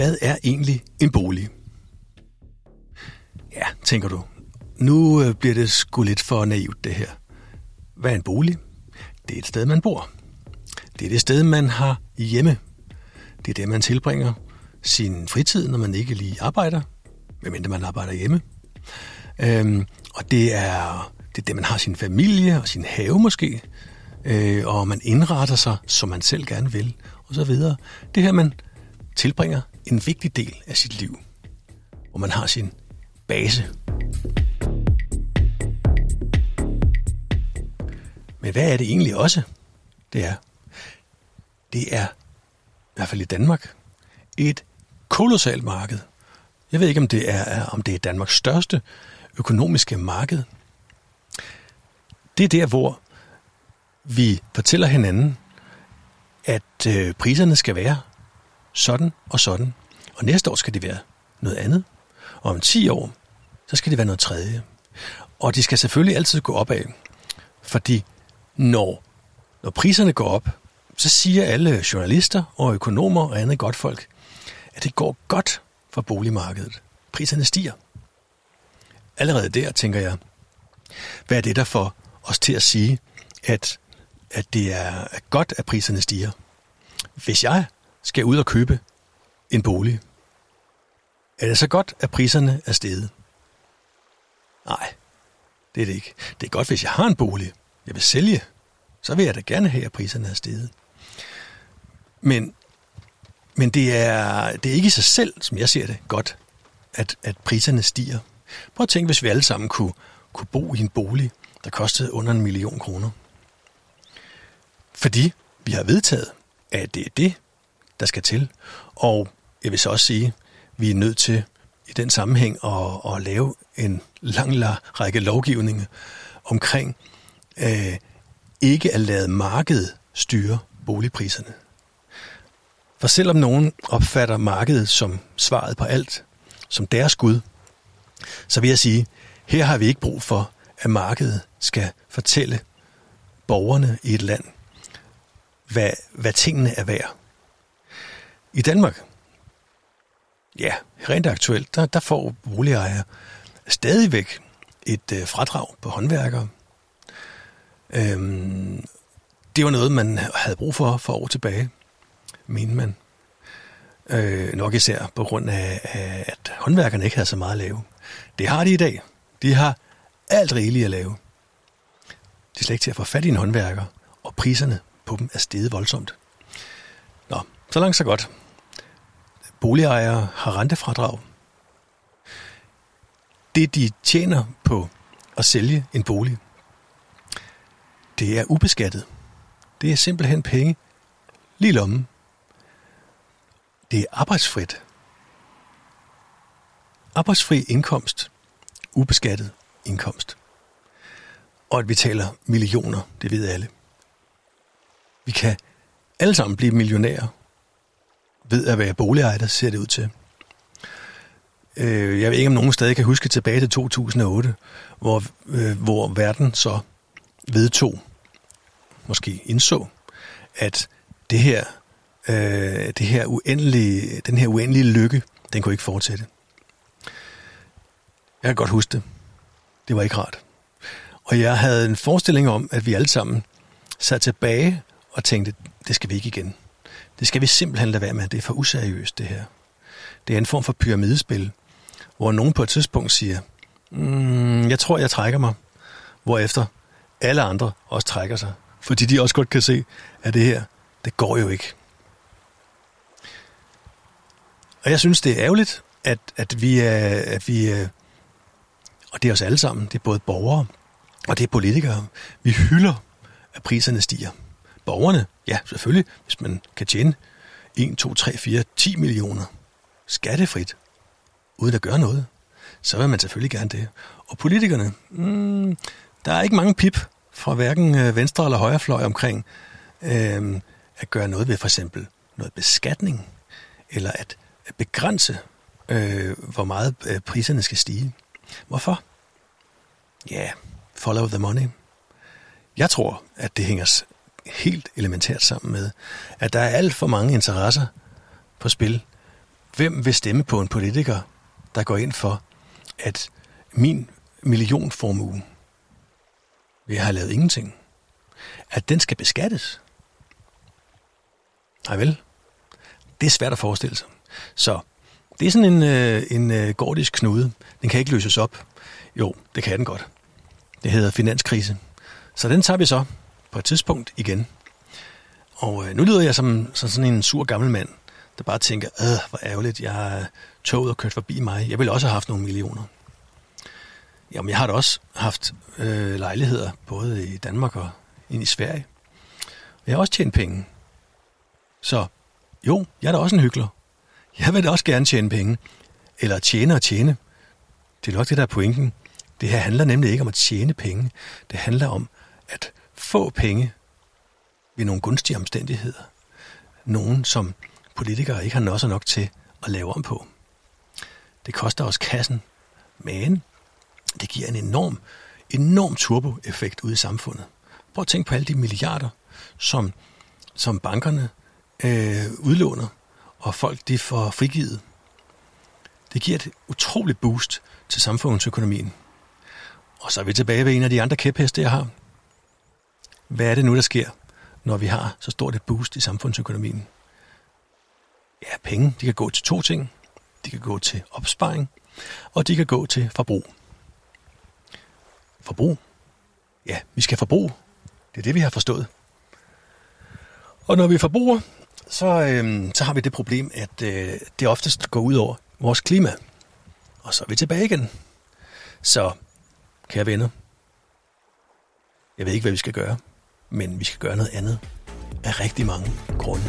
Hvad er egentlig en bolig? Ja, tænker du. Nu øh, bliver det sgu lidt for naivt, det her. Hvad er en bolig? Det er et sted, man bor. Det er det sted, man har hjemme. Det er det, man tilbringer sin fritid, når man ikke lige arbejder, medmindre man arbejder hjemme. Øhm, og det er, det er det, man har sin familie og sin have måske, øh, og man indretter sig, som man selv gerne vil, og så videre. Det her, man tilbringer en vigtig del af sit liv, hvor man har sin base. Men hvad er det egentlig også? Det er, det er, i hvert fald i Danmark, et kolossalt marked. Jeg ved ikke, om det er, om det er Danmarks største økonomiske marked. Det er der, hvor vi fortæller hinanden, at øh, priserne skal være sådan og sådan. Og næste år skal det være noget andet. Og om 10 år, så skal det være noget tredje. Og de skal selvfølgelig altid gå opad. Fordi når, når priserne går op, så siger alle journalister og økonomer og andet godt folk, at det går godt for boligmarkedet. Priserne stiger. Allerede der tænker jeg, hvad er det, der får os til at sige, at, at det er godt, at priserne stiger? Hvis jeg skal ud og købe en bolig, er det så godt, at priserne er steget? Nej, det er det ikke. Det er godt, hvis jeg har en bolig, jeg vil sælge, så vil jeg da gerne have, at priserne er steget. Men, men det, er, det er ikke i sig selv, som jeg ser det, godt, at, at priserne stiger. Prøv at tænke, hvis vi alle sammen kunne, kunne bo i en bolig, der kostede under en million kroner. Fordi vi har vedtaget, at det er det, der skal til. Og jeg vil så også sige, at vi er nødt til i den sammenhæng at, at lave en lang, række lovgivninger omkring øh, ikke at lade markedet styre boligpriserne. For selvom nogen opfatter markedet som svaret på alt, som deres Gud, så vil jeg sige, her har vi ikke brug for, at markedet skal fortælle borgerne i et land, hvad, hvad tingene er værd. I Danmark, ja, rent aktuelt, der, der får boligejere stadigvæk et øh, fradrag på håndværkere. Øhm, det var noget, man havde brug for for år tilbage, mente man. Øh, nok især på grund af, at håndværkerne ikke havde så meget at lave. Det har de i dag. De har alt rigeligt at lave. De er slet ikke til at få fat i en håndværker, og priserne på dem er steget voldsomt. Nå, så langt så godt. Boligejere har rentefradrag. Det, de tjener på at sælge en bolig, det er ubeskattet. Det er simpelthen penge lige lommen. Det er arbejdsfrit. Arbejdsfri indkomst. Ubeskattet indkomst. Og at vi taler millioner, det ved alle. Vi kan alle sammen blive millionærer ved at være boligejer, ser det ud til. Øh, jeg ved ikke, om nogen stadig kan huske tilbage til 2008, hvor, øh, hvor verden så vedtog, måske indså, at det her, øh, det her uendelige, den her uendelige lykke, den kunne ikke fortsætte. Jeg kan godt huske det. Det var ikke rart. Og jeg havde en forestilling om, at vi alle sammen sad tilbage og tænkte, det skal vi ikke igen. Det skal vi simpelthen lade være med. Det er for useriøst, det her. Det er en form for pyramidespil, hvor nogen på et tidspunkt siger, mm, jeg tror, jeg trækker mig. Hvorefter alle andre også trækker sig. Fordi de også godt kan se, at det her, det går jo ikke. Og jeg synes, det er ærgerligt, at, at vi er, at vi er, og det er os alle sammen, det er både borgere og det er politikere, vi hylder, at priserne stiger. Borgerne, ja, selvfølgelig, hvis man kan tjene 1, 2, 3, 4, 10 millioner skattefrit, uden at gøre noget, så vil man selvfølgelig gerne det. Og politikerne, mm, der er ikke mange pip fra hverken øh, venstre eller højrefløj omkring øh, at gøre noget ved for eksempel noget beskatning, eller at begrænse, øh, hvor meget øh, priserne skal stige. Hvorfor? Ja, yeah, follow the money. Jeg tror, at det hænger helt elementært sammen med, at der er alt for mange interesser på spil Hvem vil stemme på en politiker, der går ind for, at min millionformue, vi har lavet ingenting, at den skal beskattes? Nej vel, det er svært at forestille sig. Så det er sådan en, øh, en øh, gordisk knude. Den kan ikke løses op. Jo, det kan den godt. Det hedder finanskrise. Så den tager vi så på et tidspunkt igen. Og øh, nu lyder jeg som, som sådan en sur gammel mand, der bare tænker, øh, hvor ærgerligt, jeg har toget og kørt forbi mig. Jeg ville også have haft nogle millioner. Jamen, jeg har da også haft øh, lejligheder, både i Danmark og ind i Sverige. Jeg har også tjent penge. Så jo, jeg er da også en hyggelig. Jeg vil da også gerne tjene penge. Eller tjene og tjene. Det er nok det, der er pointen. Det her handler nemlig ikke om at tjene penge. Det handler om at få penge ved nogle gunstige omstændigheder. Nogen, som politikere ikke har nosser nok til at lave om på. Det koster os kassen, men det giver en enorm, enorm turboeffekt ud i samfundet. Prøv at tænke på alle de milliarder, som, som bankerne øh, udlåner, og folk de får frigivet. Det giver et utroligt boost til samfundsøkonomien. Og så er vi tilbage ved en af de andre kæpheste, jeg har. Hvad er det nu, der sker, når vi har så stort et boost i samfundsøkonomien? Ja, penge, de kan gå til to ting. De kan gå til opsparing, og de kan gå til forbrug. Forbrug? Ja, vi skal forbruge. Det er det, vi har forstået. Og når vi forbruger, så, øh, så har vi det problem, at øh, det oftest går ud over vores klima. Og så er vi tilbage igen. Så, kære venner, jeg ved ikke, hvad vi skal gøre, men vi skal gøre noget andet af rigtig mange grunde.